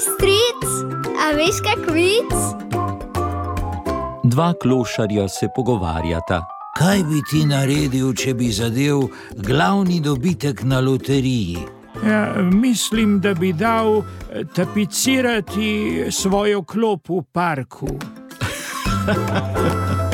Hej, stric, a veš kak vic? Dva klošarja se pogovarjata. Kaj bi ti naredil, če bi zadev glavni dobitek na loteriji? Ja, mislim, da bi dal eh, tapicirati svojo klop v parku.